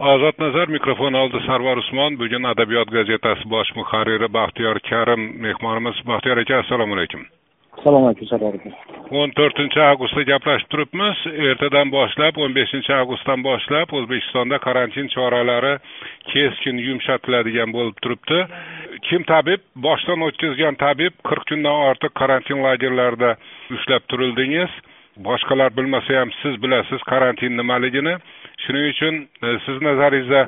ozod nazar mikrofon oldi sarvar usmon bugun adabiyot gazetasi bosh muharriri baxtiyor karim mehmonimiz baxtiyor aka assalomu alaykum. Assalomu alaykum sarvar aka. O'n to'rtinchi avgustda gaplashib turibmiz ertadan boshlab o'n beshinchi avgustdan boshlab o'zbekistonda karantin choralari keskin yumshatiladigan bo'lib turibdi. Kim tabib? Boshdan o'tkazgan tabib qirq kundan ortiq karantin lagerlarida ushlab turildingiz. Boshqalar bilmasa ham siz bilasiz karantin nimaligini shuning uchun e, siz nazaringizda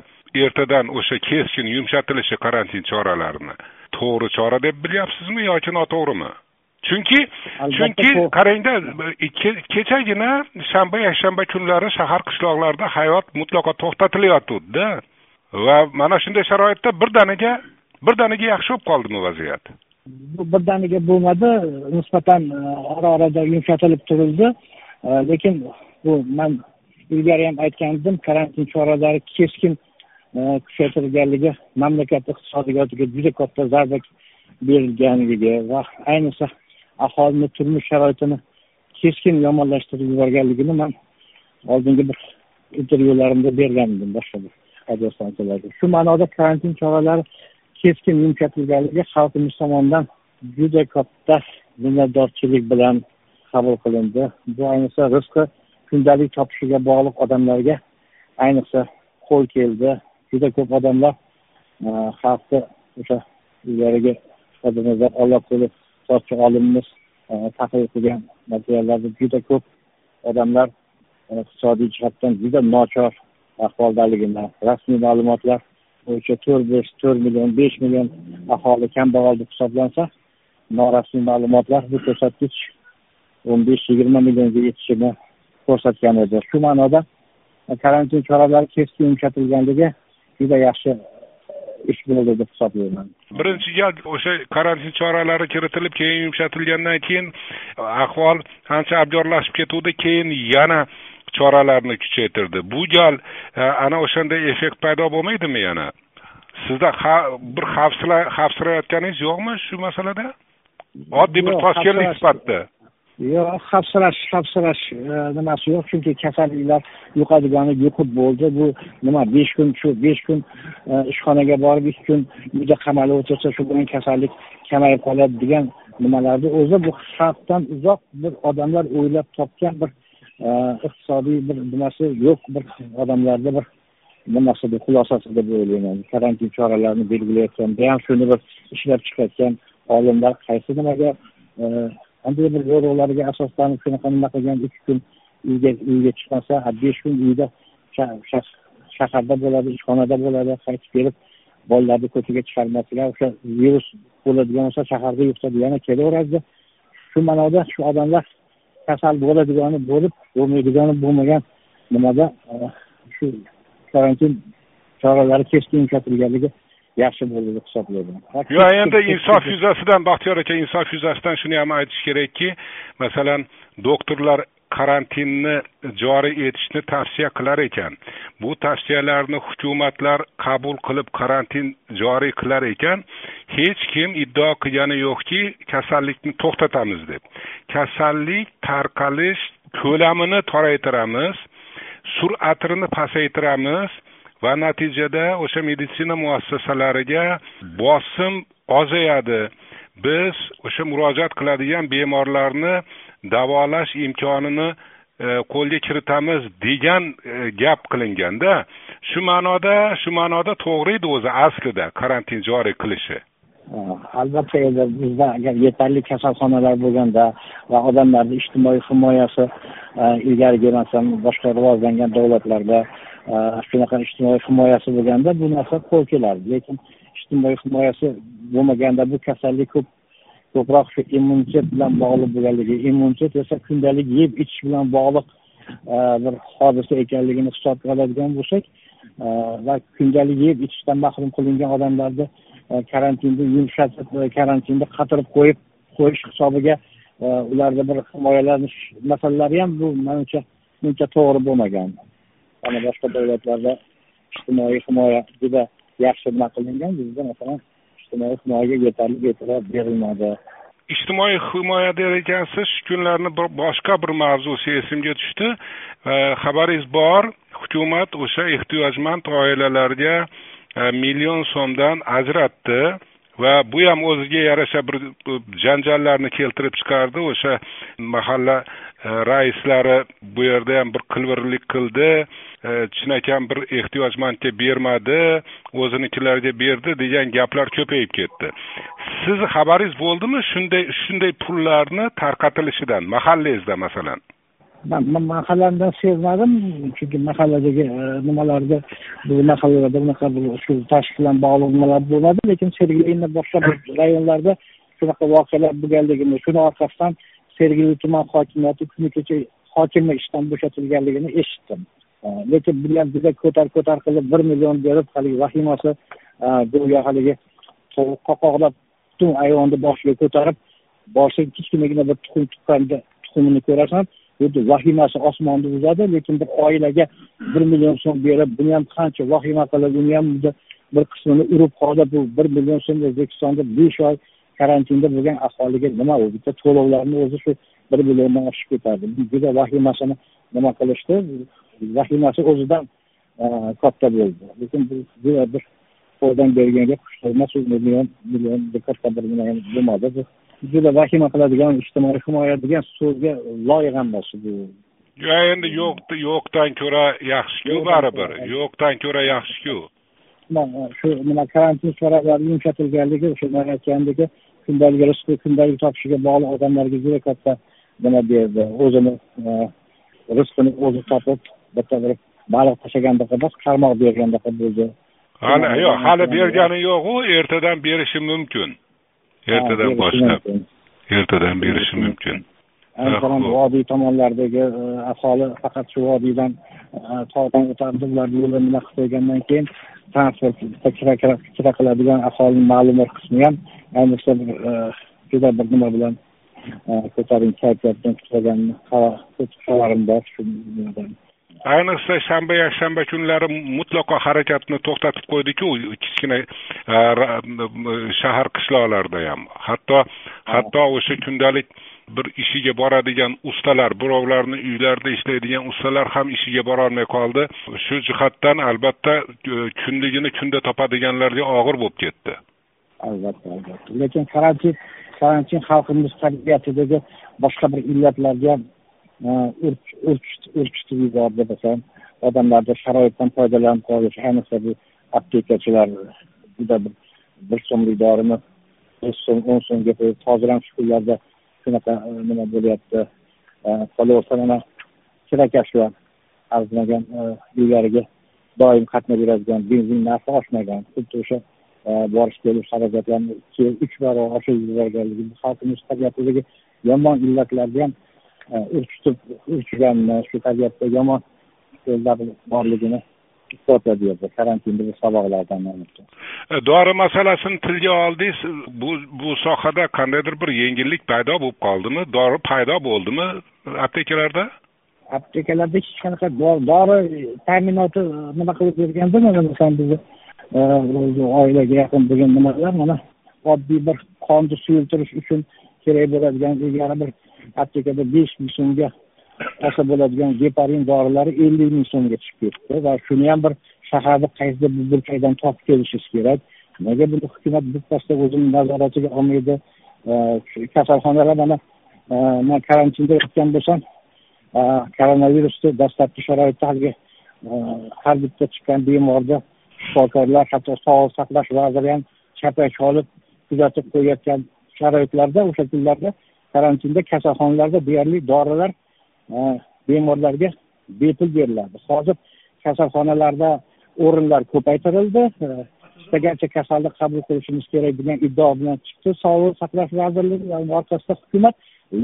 ertadan o'sha keskin yumshatilishi karantin choralarini to'g'ri chora deb bilyapsizmi yoki noto'g'rimi? Chunki chunki qarangda kechagina shanba yakshanba kunlari shahar qishloqlarda hayot mutlaqo to'xtatilayotgandida va mana shunday sharoitda birdaniga birdaniga yaxshi bo'lib qoldimi vaziyat? Birdaniga bo'lmadi nisbatan e, ora orada yumshatilib turildi. E, lekin bu man ilgari ham aytgan edim karantin choralari keskin e, kuchaytirilganligi mamlakat iqtisodiyotiga juda katta zarba berilganligi va ayniqsa aholini turmush sharoitini keskin yomonlashtirib yuborganligini man oldingi bir intervyularimda bergan edim boshqa bir radiostansiyalarga shu ma'noda karantin choralari keskin yumshatilganligi xalqimiz tomonidan juda katta minnatdorchilik bilan qabul qilindi. Bu ayniqsa rizqi kundalik topishiga bog'liq odamlarga ayniqsa qo'l keldi. Juda ko'p odamlar e, xalqni o'sha ilgarigi alloh qo'li sochi olimimiz e, tahlil qilgan materiallarda juda ko'p odamlar e, iqtisodiy jihatdan juda nochor ahvoldaligini rasmiy ma'lumotlar bo'yicha to'rt besh to'rt million besh million aholi kambag'al deb hisoblansa norasmiy ma'lumotlar bu ko'rsatkich o'n besh yigirma millionga yetishini ko'rsatgan edi shu ma'noda karantin choralari keskin yumshatilganligi juda yaxshi ish bo'ldi deb hisoblayman. Birinchi gal o'sha karantin choralari kiritilib keyin yumshatilgandan keyin ahvol ancha abgorlashib ketuvdi keyin yana choralarni kuchaytirdi. Bu gal e, ana o'shanday effekt paydo bo'lmaydimi yana? Sizda bir xavfsirayotganingiz yo'qmi shu masalada? Oddiy bir toshkentlik sifatida yo'q xavfsirash xavfsirash e, nimasi yo'q chunki kasalliklar yuqadigani yo'qib bo'ldi. Bu nima besh kun shu besh kun e, ishxonaga borib ikki kun uyda qamalib o'tirsa shu bilan kasallik kamayib qoladi degan nimalarni o'zi bu xalqdan uzoq bir odamlar o'ylab topgan bir e, iqtisodiy bir nimasi yo'q bir odamlarda bir nimasi deb xulosasi deb o'ylayman. Karantin choralarini belgilayotganda ham shuni bir ishlab chiqayotgan olimlar qaysi nimaga qanday bir yo'riqlarga asoslanib shunaqa nima qilgan ikki kun uyga uyga chiqmasa besh kun uyda shaharda bo'ladi ishxonada bo'ladi qaytib kelib bolalarni ko'chaga chiqarmasliklar o'sha virus bo'ladigan bo'lsa shaharda yuqsa yana kelaveradida shu ma'noda shu odamlar kasal bo'ladigani bo'lib bo'lmaydigani bo'lmagan nimada shu karantin choralari keskin yumshatilganligi yaxshi bo'ldi deb hisoblayman yo'q endi insof yuzasidan baxtiyor aka insof yuzasidan shuni ham aytish kerakki masalan doktorlar karantinni joriy etishni tavsiya qilar ekan. Bu tavsiyalarni hukumatlar qabul qilib karantin joriy qilar ekan. Hech kim iddao qilgani yo'qki kasallikni to'xtatamiz deb. Kasallik tarqalish ko'lamini toraytiramiz sur'atini pasaytiramiz va natijada o'sha meditsina muassasalariga bosim ozayadi. Biz o'sha murojaat qiladigan bemorlarni davolash imkonini e, qo'lga kiritamiz degan e, gap qilinganda shu ma'noda shu ma'noda to'g'ri edi o'zi aslida karantin joriy qilishi. Albatta endi bizda agar yetarli kasalxonalar bo'lganda va odamlarni ijtimoiy himoyasi e, ilgarigi masalan boshqa rivojlangan davlatlarda shunaqa ijtimoiy himoyasi bo'lganda bu narsa qo'l kelardi lekin ijtimoiy himoyasi bo'lmaganda bu kasallik ko'p ko'proq shu immunitet bilan bog'liq bo'lganligi immunitet esa kundalik yeb ichish bilan bog'liq bir hodisa ekanligini hisobga oladigan bo'lsak va kundalik yeb ichishdan mahrum qilingan odamlarni e, karantinda yumshatib karantinda qatirib qo'yib qo'yish hisobiga ularni bir himoyalanish masalalari ham bu manimcha uncha to'g'ri bo'lmagan. Mana boshqa davlatlarda ijtimoiy himoya juda yaxshi nima qilingan bizda masalan ijtimoiy himoyaga yetarli e'tibor berilmadi. Ijtimoiy himoya der ekansiz shu kunlarni boshqa bir mavzusi esimga tushdi. E, xabaringiz bor hukumat o'sha ehtiyojmand oilalarga e, million so'mdan ajratdi va bu ham o'ziga yarasha bir janjallarni keltirib chiqardi. O'sha mahalla e, raislari bu yerda ham bir qilvirlik qildi. Э, chinakam bir ehtiyojmandga bermadi o'zinikilarga berdi degan gaplar ko'payib ketdi. Sizni xabaringiz bo'ldimi shunday shunday pullarni tarqatilishidan mahallangizda masalan? Man mahallamdan sezmadim chunki mahalladagi e, nimalarda bu mahallalarda bunaqa bir shu tashqi bilan bog'liq nimalar bo'lmadi lekin sergelini boshqa bir rayonlarda shunaqa voqealar bo'lganligini shuni orqasidan sergeli tuman hokimiyati kuni kecha hokimi ishdan bo'shatilganligini eshitdim. Э, lekin bu ham juda ko'tar ko'tar qilib bir million berib haligi vahimasi e, go'yo haligi tovuq qoqoqlab butun ayvonni boshiga ko'tarib boshiga kichkinagina bir tuxum tuqqanda tuxumini ko'rasan xuddi vahimasi osmonni buzadi lekin bir oilaga bir million so'm berib buni ham qancha vahima qilib uni ham bir qismini urib hozir bu bir million so'm o'zbekistonda besh oy karantinda bo'lgan aholiga nima u bitta to'lovlarni o'zi shu bir milliondan oshib ketadi juda vahimasini nima qilishdi? Vahimasi o'zidan e, katta bo'ldi. Lekin bu juda bir qo'ldan berganga qush emas u million million katta bir nima bo'lmadi. Juda vahima qiladigan ijtimoiy himoya degan so'zga loyiq emas bu. Yo endi yo'q yo'qdan ko'ra yaxshiku baribir yo'qdan ko'ra yaxshiku. Shu nima karantin choralari yumshatilganligi o'sha man aytgandek kundalik rizqi kundalik topishiga bog'liq odamlarga juda katta nima berdi. O'zini e, rizqini o'zi topib bitta bir baliq tashlagandaqa emas qarmoq bergandaqa bo'ldi. Hali yo'q hali bergani yo'qu ertadan berishi mumkin. Ertadan boshlab. ertadan berishi mumkin. masalan vodiy tomonlardagi e, aholi faqat shu vodiydan e, tog'dan o'tardi ular yo'lni nima qilib qo'ygandan keyin transportda kira qiladigan aholini ma'lum bir qismi ham ayniqsa e, juda bir nima bilan ko'tarinki kayfiyat bilan xabarim bor shu ayniqsa shanba yakshanba kunlari mutlaqo harakatni to'xtatib qo'ydiku kichkina e, shahar qishloqlarda ham. Hatto hatto o'sha kundalik bir ishiga boradigan ustalar birovlarni uylarida ishlaydigan ustalar ham ishiga borolmay qoldi. Shu jihatdan albatta e, kunligini kunda topadiganlarga og'ir bo'lib ketdi. Albatta albatta. Lekin karantin karantin xalqimiz tabiatidagi boshqa bir illatlarga ham urkitib yubordi desam odamlarda sharoitdan foydalanib qolish ayniqsa bu aptekachilar juda bir bir so'mlik dorini besh so'm o'n so'mga qo'yib hozir ham shu kunlarda shunaqa e, nima bo'lyapti e, qolaversa mana kirakashlar arzimagan e, uylariga doim qatnab yuradigan benzin narxi oshmagan xuddi o'sha borish kelish xarajatlarini ikki uch barobar oshirib yuborganligi bu xalqimiz yomon illatlarni ham urkitib urchiganini shu tabiatda yomon so'zlar borligini isbotladi yerda karantinda bu saboqlardan e, dori masalasini tilga oldingiz bu bu sohada qandaydir bir yengillik paydo bo'lib qoldimi? Dori paydo bo'ldimi aptekalarda? Aptekalarda hech qanaqa dori ta'minoti nima qilib berganda mana masalan bizni e, oilaga yaqin bo'lgan nimalar mana oddiy bir qonni suyultirish uchun kerak bo'ladigan ilgari bir aptekada besh ming so'mga olsa bo'ladigan geparin dorilari ellik ming so'mga tushib ketdi va shuni ham bir shaharni qaysidir bir burchakdan topib kelishingiz kerak. Nega buni hukumat birpasda o'zini nazoratiga olmaydi? Kasalxonalar mana man karantinda yotgan bo'lsam koronavirusni dastlabki sharoitda haligi har bitta chiqqan bemorni shifokorlar hatto sog'liqni saqlash vaziri ham chapak olib kuzatib qo'yayotgan sharoitlarda o'sha kunlarda karantinda kasalxonalarda deyarli dorilar e, bemorlarga bepul beriladi. Hozir kasalxonalarda o'rinlar ko'paytirildi. E, istagancha kasalni qabul qilishimiz kerak degan iddao bilan chiqdi sog'liqni saqlash vazirligi va orqasida hukumat.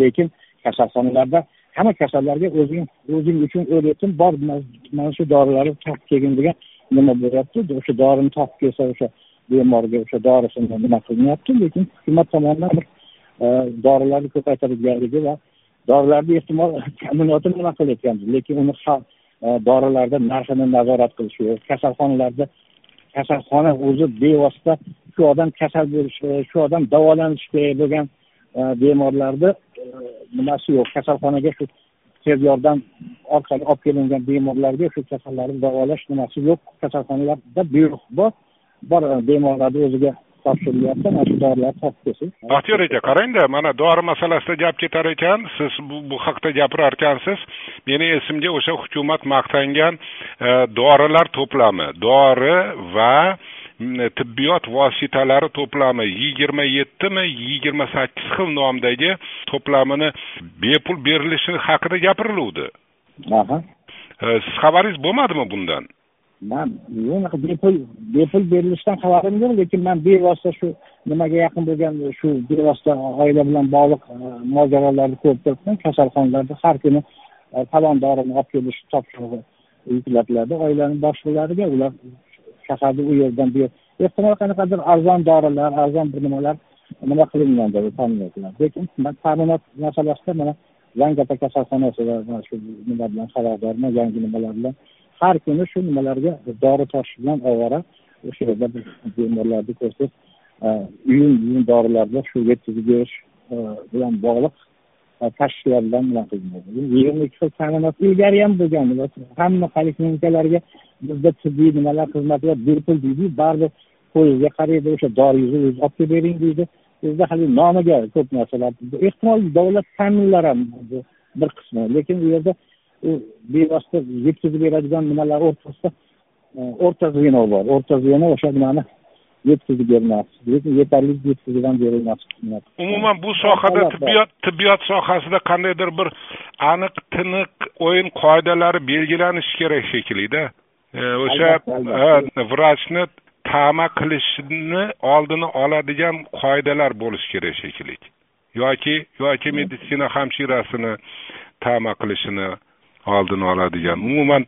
Lekin kasalxonalarda hamma kasallarga o'zing o'zing uchun o'rgatim bor mana shu dorilarni topib kelgin degan nima bo'lyapti? O'sha dorini topib kelsa o'sha bemorga o'sha dorisini nima qilinyapti? Lekin hukumat tomonidan bir dorilarni ko'paytirilganligi va dorilarni ehtimol ta'minotini nima qilayotganmiz lekin uni e, dorilarni narxini nazorat qilish kerak kasalxonalarda kasalxona o'zi bevosita shu odam kasal bo'lishi shu odam davolanishi kerak bo'lgan e, bemorlarni e, nimasi yo'q kasalxonaga shu tez yordam orqali olib kelingan bemorlarga shu kasallarni davolash nimasi yo'q kasalxonalarda buyruq bor bor bemorlarni o'ziga topshirilyapti mana shu dorilarni topib kelsin baxtiyor aka qarangda mana dori masalasida gap ketar ekan. Siz bu, haqda gapirar ekansiz meni esimga o'sha hukumat maqtangan e, dorilar to'plami? Dori va tibbiyot vositalari to'plami? Yigirma yettimi yigirma sakkiz xil nomdagi to'plamini bepul berilishi haqida gapiriluvdi. Aha. Siz xabaringiz bo'lmadimi bundan man unaqa bepul bepul berilishidan xabarim yo'q lekin man bevosita shu nimaga yaqin bo'lgan shu bevosita oila bilan bog'liq e, mojarolarni ko'rib turibman. Kasalxonalarda har kuni e, falon dorini olib kelish topshirig'i yuklatiladi oilani boshliqlariga. Ular shaharda u yerdan bu ehtimol qanaqadir arzon dorilar arzon bir nimalar nima qilingan deb etiladi lekin man ta'minot masalasida mana zangiota kasalxonasida mana shu nima bilan xabardorman yangi nimalar bilan har kuni shu nimalarga dori tosh bilan ovora o'sha yerda biz bemorlarni ko'rsatib e, uyum uyum dorilarni shu yetkazib berish e, bilan bog'liq e, tashkilotlar bilan nima qilinadi yigirma ikki xil ta'minot ilgari ham bo'lgan hamma poliklinikalarga bizda tibbiy nimalar xizmatlar bepul deydiyu baribir poyezdga qaraydi o'sha doringizni o'zi olib kelib bering deydi. Bizda hali nomiga ko'p narsalar ehtimol davlat ta'minlar ham bir qismi lekin u yerda u bevosita yetkazib beradigan nimalar o'rtasida e, o'rta звено bor. O'rta звено o'sha nimani yetkazib bermas lekin yetarli yetkazib ham berilmas umuman bu sohada tibbiyot tibbiyot sohasida qandaydir bir aniq tiniq o'yin qoidalari belgilanishi kerak shekillida. O'sha vrachni tama qilishni oldini oladigan qoidalar bo'lishi kerak shekilli. Yoki yoki meditsina hamshirasini tama qilishini oldini oladigan umuman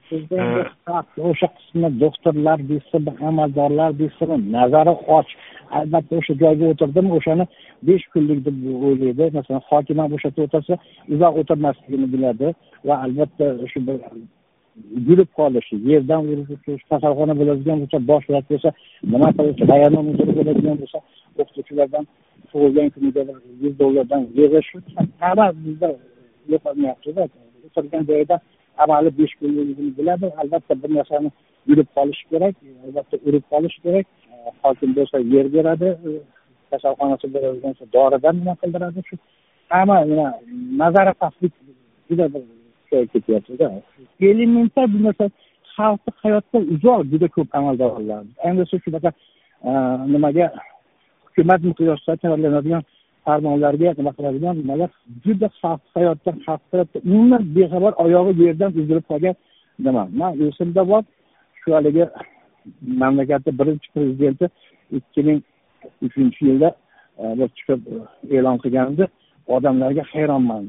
o'sha qismi doktorlar deysizmi amaldorlar deysizmi nazari och. Albatta o'sha joyga o'tirdim o'shani besh kunlik deb o'ylaydi. Masalan hokim ham o'sha yerda o'tirsa uzoq o'tirmasligini biladi va albatta shu bir yurib qolishi yerdan kasalxona bo'ladigan bo'lsa bosh vrat bo'lsa nima qilish rayonma mudiri bo'ladigan bo'lsa o'qituvchilardan tug'ilgan kuniga yuz dollardan yig'ish. Hamma bizda yo'qolmayaptida turgan joyida amali besh kunligini biladi. Albatta bir narsani yurib qolish kerak albatta urib qolish kerak. Hokim bo'lsa yer beradi e, kasalxonasi bo'ladigan bo'lsa doridan nima qildiradi? Shu hamma nazari pastlik juda bir ketyaptida. Elementar bir narsa xalqni hayotda uzoq juda ko'p amaldorlar ayniqsa shunaqa nimaga hukumat miqyosida tayyorlanadigan farmonlarga nima qiladigan nimalar juda xavf hayotdan xalq umuman bexabar oyog'i yerdan uzilib qolgan nima man esimda bor. Shu haligi mamlakatni birinchi prezidenti ikki ming uchinchi yilda e, bir chiqib e, e'lon qilganda odamlarga hayronman.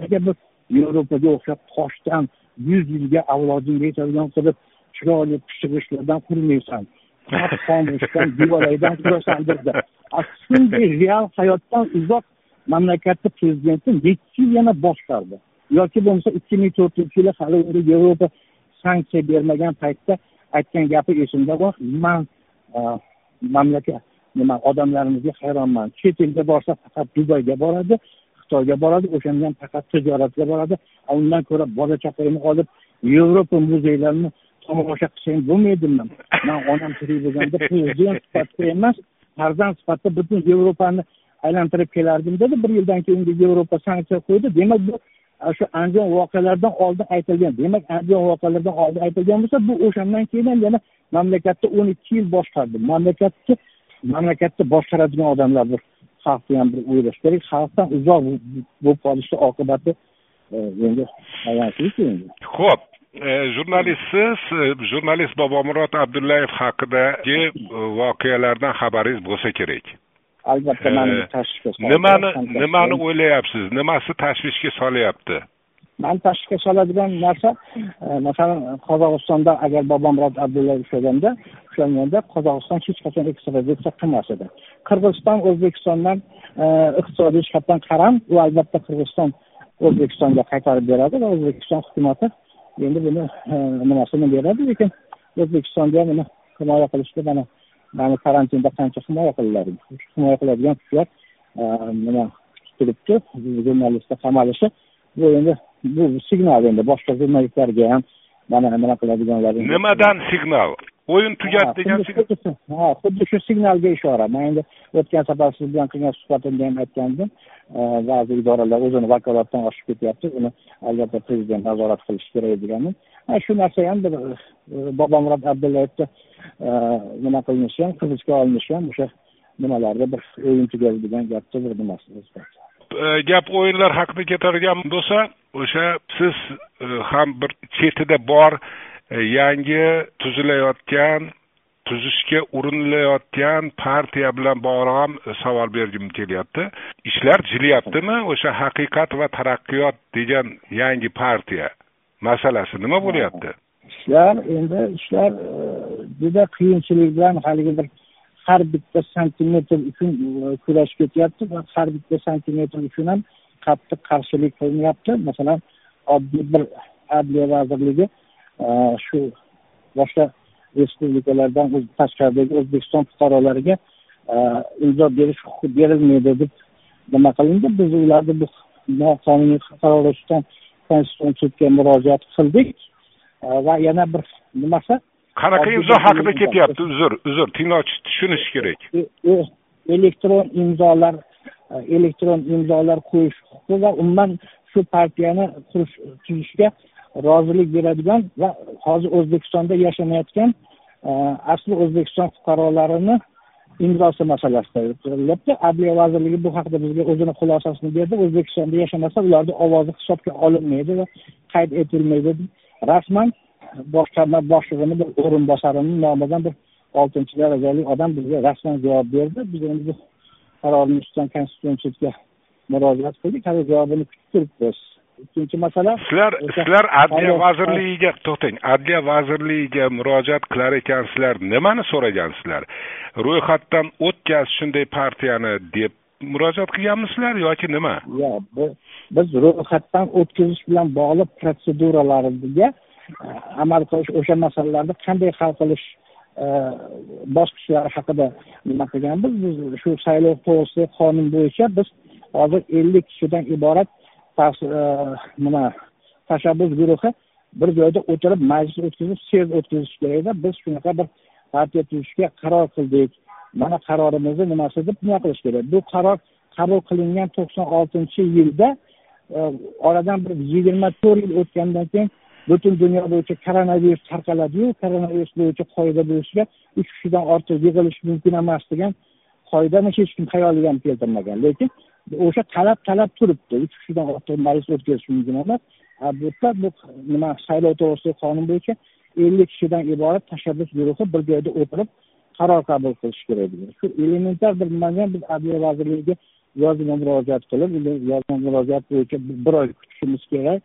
Nega biz yevropaga o'xshab toshdan yuz yilga avlodingga yetadigan qilib chiroyli pishiq ishlardan qurmaysan qonishdan divoraydan qurasan shunday real hayotdan uzoq mamlakatni prezidenti yetti yil yana boshqardi yoki bo'lmasa ikki ming to'rtinchi yili hali unga yevropa sanksiya bermagan paytda aytgan gapi esimda bor. Man e, mamlakat nima odamlarimizga hayronman. Chet elga borsa faqat dubayga boradi xitoyga boradi o'shanda ham faqat tijoratga boradi. Undan ko'ra bola chaqangni olib yevropa muzeylarini tomosha qilsang bo'lmaydimi? Man onam tirik bo'lganda prezident sifatida emas farzand sifatida butun yevropani aylantirib kelardim dedi. Bir yildan keyin yevropa sanksiya qo'ydi. Demak bu e, shu andijon voqealaridan oldin aytilgan demak andijon voqealaridan oldin aytilgan bo'lsa bu o'shandan keyin ham yana mamlakatni o'n ikki yil boshqardi mamlakatni mamlakatni boshqaradigan odamlar bir xalqni ham bir o'ylash kerak. Xalqdan uzoq bo'lib qolishni oqibati. E, endi ayansizku endi. Ho'p jurnalistsiz e, jurnalist bobomurod abdullayev haqidagi voqealardan xabaringiz bo'lsa kerak. Albatta mani tashvishga nimani nimani o'ylayapsiz? Nimasi tashvishga solyapti? Mani tashvishga soladigan narsa masalan qozog'istonda agar bobomurod abdullayev ushlaganda ushlanganda qozog'iston hech qachon ekstraditsiya qilmas edi. Qirg'iziston o'zbekistondan e, iqtisodiy jihatdan qaram u albatta qirg'iziston o'zbekistonga qaytarib beradi va o'zbekiston hukumati endi buni eh, nimasini beradi lekin o'zbekistonda ham uni himoya qilishga mana mana karantinda qancha himoya qilinadi himoya qiladigan kuchlar eh, nima turibdi jurnalistni qamalishi. Bu endi bu signal endi boshqa jurnalistlarga ham mana nima qiladiganlar nimadan signal? O'yin tugadi degan ha xuddi shu signalga ishora man endi o'tgan safar siz bilan qilgan suhbatimda ham aytgandim ba'zi idoralar o'zini vakolatidan oshib ketyapti buni albatta prezident nazorat qilishi kerak degandim shu narsa ham bir bobomurod abdullayevni nima qilinishi ham hibsga olinishi ham o'sha nimalarda bir o'yin tugadi degan gapni bir nimasi gap o'yinlar haqida ketadigan bo'lsa o'sha siz ham bir chetida bor E, yangi tuzilayotgan tuzishga urinilayotgan partiya bilan bog'liq ham savol bergim kelyapti. Ishlar jilyaptimi? O'sha haqiqat va taraqqiyot degan yangi partiya masalasi nima bo'lyapti? Ishlar endi ishlar e, juda qiyinchilik bilan haligi bir har bitta santimetr uchun e, kurash ketyapti va har bitta santimetr uchun ham qattiq qarshilik qilinyapti. Masalan oddiy bir adliya vazirligi shu boshqa respublikalardan tashqaridagi o'zbekiston fuqarolariga e, imzo berish huquqi berilmaydi deb nima qilindi? Biz ularni bu noqonuniy qaror ustidan konstitutsion sudga murojaat qildik. Va yana bir nimasi? Qanaqa imzo haqida ketyapti? Uzr uzr tinglovchi tushunishi kerak. E, e, elektron imzolar e, elektron imzolar qo'yish huquqi va umuman shu partiyani qurish tuzishga rozilik beradigan va hozir o'zbekistonda yashamayotgan e, asli o'zbekiston fuqarolarini imzosi masalasida ko'rilyapti adliya vazirligi bu haqida bizga o'zini xulosasini berdi. O'zbekistonda yashamasa ularni ovozi hisobga olinmaydi va qayd etilmaydi. Rasman boshqarma boshlig'ini bir o'rinbosarini nomidan bir oltinchi darajali odam bizga rasman javob berdi. Biz endi bu qarorni ustidan konstitutsion sudga murojaat qildik. Hali javobini kutib turibmiz. Ikkinchi masala. Sizlar sizlar adliya vazirligiga to'xtang adliya vazirligiga murojaat qilar ekansizlar nimani so'ragansizlar? Ro'yxatdan o'tkaz shunday partiyani deb murojaat qilganmisizlar yoki nima? Yo'q biz ro'yxatdan o'tkazish bilan bog'liq protseduralarga amal qilish o'sha masalalarni qanday hal qilish e, bosqichlari haqida nima qilganmiz? Biz shu saylov to'g'risidagi qonun bo'yicha biz hozir ellik kishidan iborat E, nima tashabbus guruhi bir joyda o'tirib majlis o'tkazib sez o'tkazish kerakda biz shunaqa bir partiya tuzishga qaror qildik. Mana qarorimizni nimasi deb nima qilish kerak? Bu qaror qabul qilingan to'qson oltinchi yilda e, oradan bir yigirma to'rt yil o'tgandan keyin butun dunyo bo'yicha koronavirus tarqaladiyu koronavirus bo'yicha qoida buzishga uch kishidan ortiq yig'ilish mumkin emas degan qoidani hech kim xayoliga ham keltirmagan. Lekin o'sha talab talab turibdi. Uch kishidan ortiq majlis o'tkazish mumkin emas bu yerda bu nima saylov to'g'risidagi qonun bo'yicha ellik kishidan iborat tashabbus guruhi bir joyda o'tirib qaror qabul qilishi kerak degan. Shu elementar bir nimani ham biz adliya vazirligiga yozma murojaat qilib yozma murojaat bo'yicha bir oy kutishimiz kerak.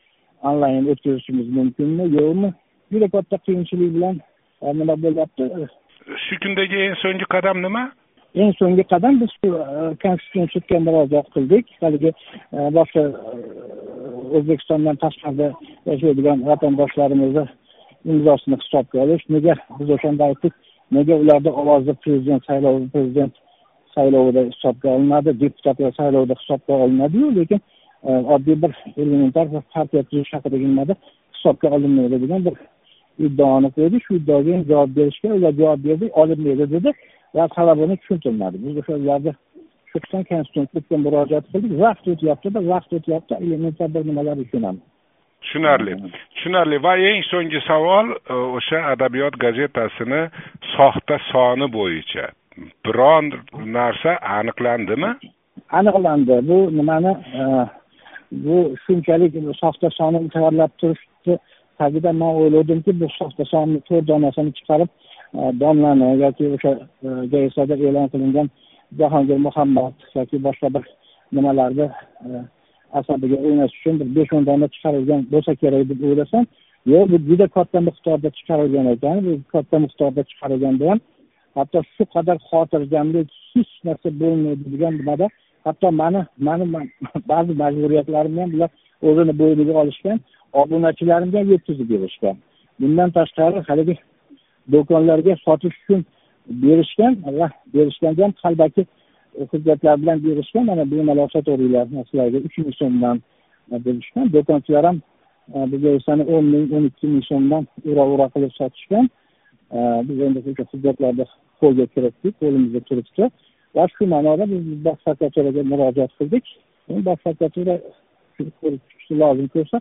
Onlayn o'tkazishimiz mumkinmi yo'qmi? Juda katta qiyinchilik bilan e, nima bo'lyapti? Shu kundagi eng so'nggi qadam nima? Eng so'nggi qadam biz shu e, konstitutsion sudga murojaat qildik. Haligi e, boshqa e, o'zbekistondan tashqarida yashaydigan vatandoshlarimizni imzosini hisobga olish. Nega biz o'shanda aytdik? Nega ularni ovozi prezident saylovi prezident saylovida hisobga olinadi deputatlar saylovida hisobga olinadiyu lekin oddiy bir elementar partiya tuzish haqidagi nimada hisobga olinmaydi degan bir iddaoni qo'ydi shu iddaoga javob berishga ular javob berdi olinmaydi dedi. Va sababini tushuntirmadi. Biz o'sha ularni shu qism konstitutsiyaga murojaat qildik. Vaqt o'tyaptida vaqt o'tyapti elementar bir nimalar uchun ham tushunarli. Tushunarli. Va eng so'nggi savol e, o'sha adabiyot gazetasini soxta soni bo'yicha. Biron narsa aniqlandimi? Aniqlandi. Bu nimani e, bu shunchalik soxta sonni tayyorlab turishni tagida man o'ylovdimki bu soxta sonni to'rt donasini chiqarib domlani yoki o'sha e, e'lon qilingan jahongir muhammad yoki boshqa bir nimalarni asabiga o'ynash uchun bir besh o'n dona chiqarilgan bo'lsa kerak deb o'ylasam yo'q bu juda katta miqdorda chiqarilgan ekan bu katta miqdorda chiqarilganda ham hatto shu qadar xotirjamlik hech narsa bo'lmaydi degan nimada hatto mani mani ba'zi majburiyatlarimni ham bular o'zini bo'yniga olishgan obunachilarimga ham yetkazib berishgan bundan tashqari haligi do'konlarga sotish uchun berishgan va berishganda ham qalbaki hujjatlar bilan berishgan mana bemalol sotaveringlar sizlarga uch ming so'mdan berishgan. Do'konchilar ham bizga esa o'n ming o'n ikki ming so'mdan ura ura qilib sotishgan. Biz endi o'sha hujjatlarni qo'lga kiritdik qo'limizga kiritdi. Va shu ma'noda biz bosh prokuraturaga murojaat qildik. Bosh prokuratura ko'rib chiqishi lozim ko'rsa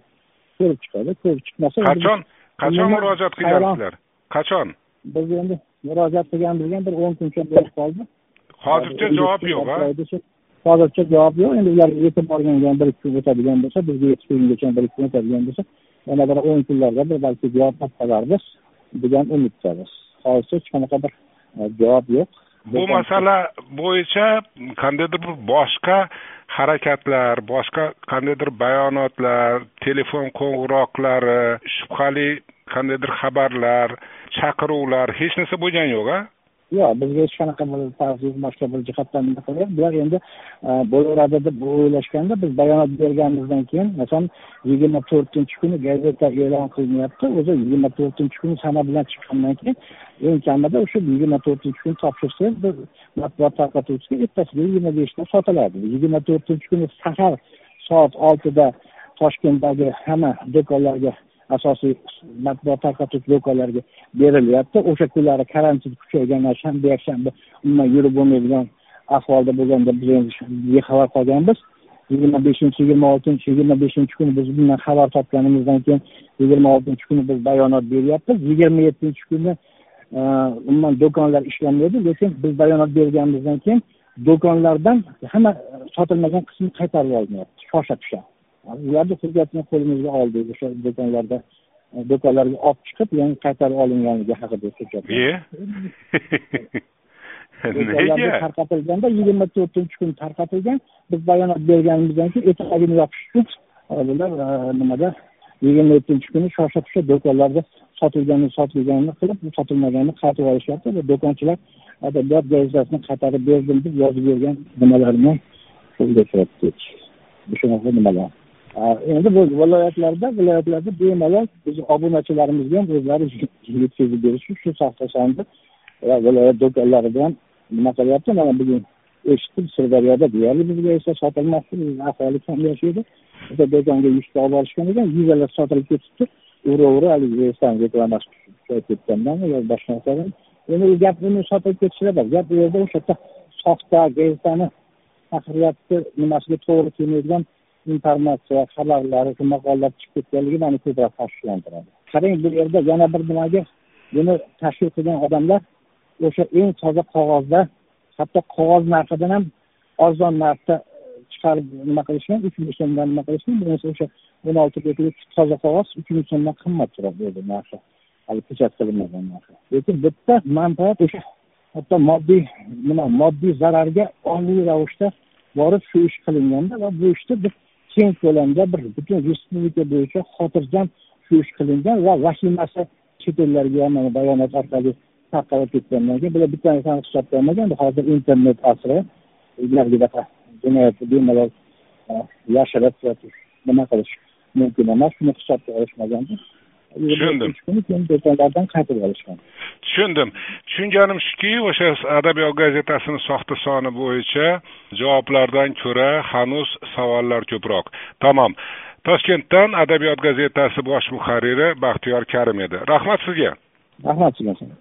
ko'rib chiqadi ko'rib chiqmasa qachon? qachon murojaat qilgansizlar qachon? Biz endi murojaat qilganimizga bir o'n kuncha bo'lib qoldi. Hozircha javob yo'q a hozircha javob yo'q. Endi ularga yetib borganga bir ikki kun o'tadigan bo'lsa bizga yetib kelgungacha bir ikki kun o'tadigan bo'lsa yana bir o'n kunlarda bir balki javob topib qolarmiz degan umiddamiz hozircha hech qanaqa bir e, javob yo'q bu masala bo'yicha qandaydir bir boshqa harakatlar boshqa qandaydir bayonotlar telefon qo'ng'iroqlari shubhali qandaydir xabarlar chaqiruvlar hech narsa bo'lgani yo'q a yo'q bizga hech qanaqa bir tavsiya boshqa bir jihatdan qilgan bular endi e, bo'laveradi deb o'ylashganda biz bayonot berganimizdan keyin masalan yigirma to'rtinchi kuni gazeta e'lon qilinyapti. O'zi yigirma to'rtinchi kuni sana bilan chiqqandan keyin eng kamida o'sha yigirma to'rtinchi kuni topshirsangiz biz matbuot tarqatuvchiga ertasiga yigirma beshida sotiladi. Yigirma to'rtinchi kuni sahar soat oltida toshkentdagi hamma do'konlarga asosiy matbuot tarqatuvchi do'konlarga berilyapti. O'sha kunlari karantin kuchaygan shanba yakshanba umuman yurib bo'lmaydigan ahvolda bo'lganda biz endi bexabar qolganmiz. Yigirma beshinchi yigirma oltinchi yigirma beshinchi kuni biz bundan xabar topganimizdan keyin yigirma oltinchi kuni biz bayonot beryapmiz. Yigirma yettinchi kuni e, umuman do'konlar ishlamaydi lekin biz bayonot berganimizdan keyin do'konlardan hamma sotilmagan qismi qaytarib olinyapti shosha pisha. Ularni hujjatini qo'limizga oldik. O'sha do'konlarda do'konlarga olib chiqib yangi qaytarib olinganligi haqida hujjat nega? Tarqatilganda yigirma to'rtinchi kuni tarqatilgan biz bayonot berganimizdan keyin etagini yopish uchun bular nimada? Yigirma yettinchi kuni shosha pisha do'konlarda sotilganini sotilganini qilib sotilmaganini qaytarib olishyapti va do'konchilar adabiyot gazetasini qaytarib berdim deb yozib bergan nimalarini qo'lga kiritdik. Shunaqa nimalar endi bu viloyatlarda viloyatlarda bemalol bizni obunachilarimizga ham o'zlari yetkazib berishi shu soxta va e, viloyat do'konlaridan nima qilyapti? Mana bugun eshitdim sirdaryoda deyarli bizga esa sotilmoqda. Aholi kam yashaydi. O'sha do'konga yuzta olib borishgan ekan yuzalar sotilib ketibdi. Ura ura haligi reklamasi tushib ketgandan yo boshqa narsadan endi u gap uni sotilib ketishida bor. Gap u yerda o'sha yerda soxta gazetani tahririyatni nimasiga to'g'ri kelmaydigan informatsiya xabarlari shu maqolalar chiqib ketganligi mani ko'proq tashvishlantiradi. Qarang bu yerda yana bir nimaga buni tashkil qilgan odamlar o'sha eng toza qog'ozda hatto qog'oz narxidan ham arzon narxda chiqarib nima qilishgan uch ming so'mdan nima qilishgan bo'lmasa o'sha o'n olti betlik toza qog'oz uch ming so'mdan qimmat turadi o'zi narxi. Hali pechat qilinmagan narxi. Lekin bitta manfaat o'sha hatto moddiy nima moddiy zararga ongli ravishda borib shu ish qilinganda va bu ishni biz keng ko'lamda bir butun respublika bo'yicha xotirjam shu ish qilingan va vahimasi chet ellarga ham mana bayonot orqali tarqalib ketgandan keyin bular bitta narsani hisobga olmagan hozir internet asri. Ulargidaqa jinoyatni bemalol e, yashirib yoki nima qilish mumkin emas shuni hisobga olishmaganda tushundim qaytib olishgan tushundim tushunganim shuki o'sha adabiyot gazetasini soxta soni bo'yicha javoblardan ko'ra hanuz savollar ko'proq. Tamom toshkentdan adabiyot gazetasi bosh muharriri baxtiyor karim edi. Rahmat sizga. Rahmat sizga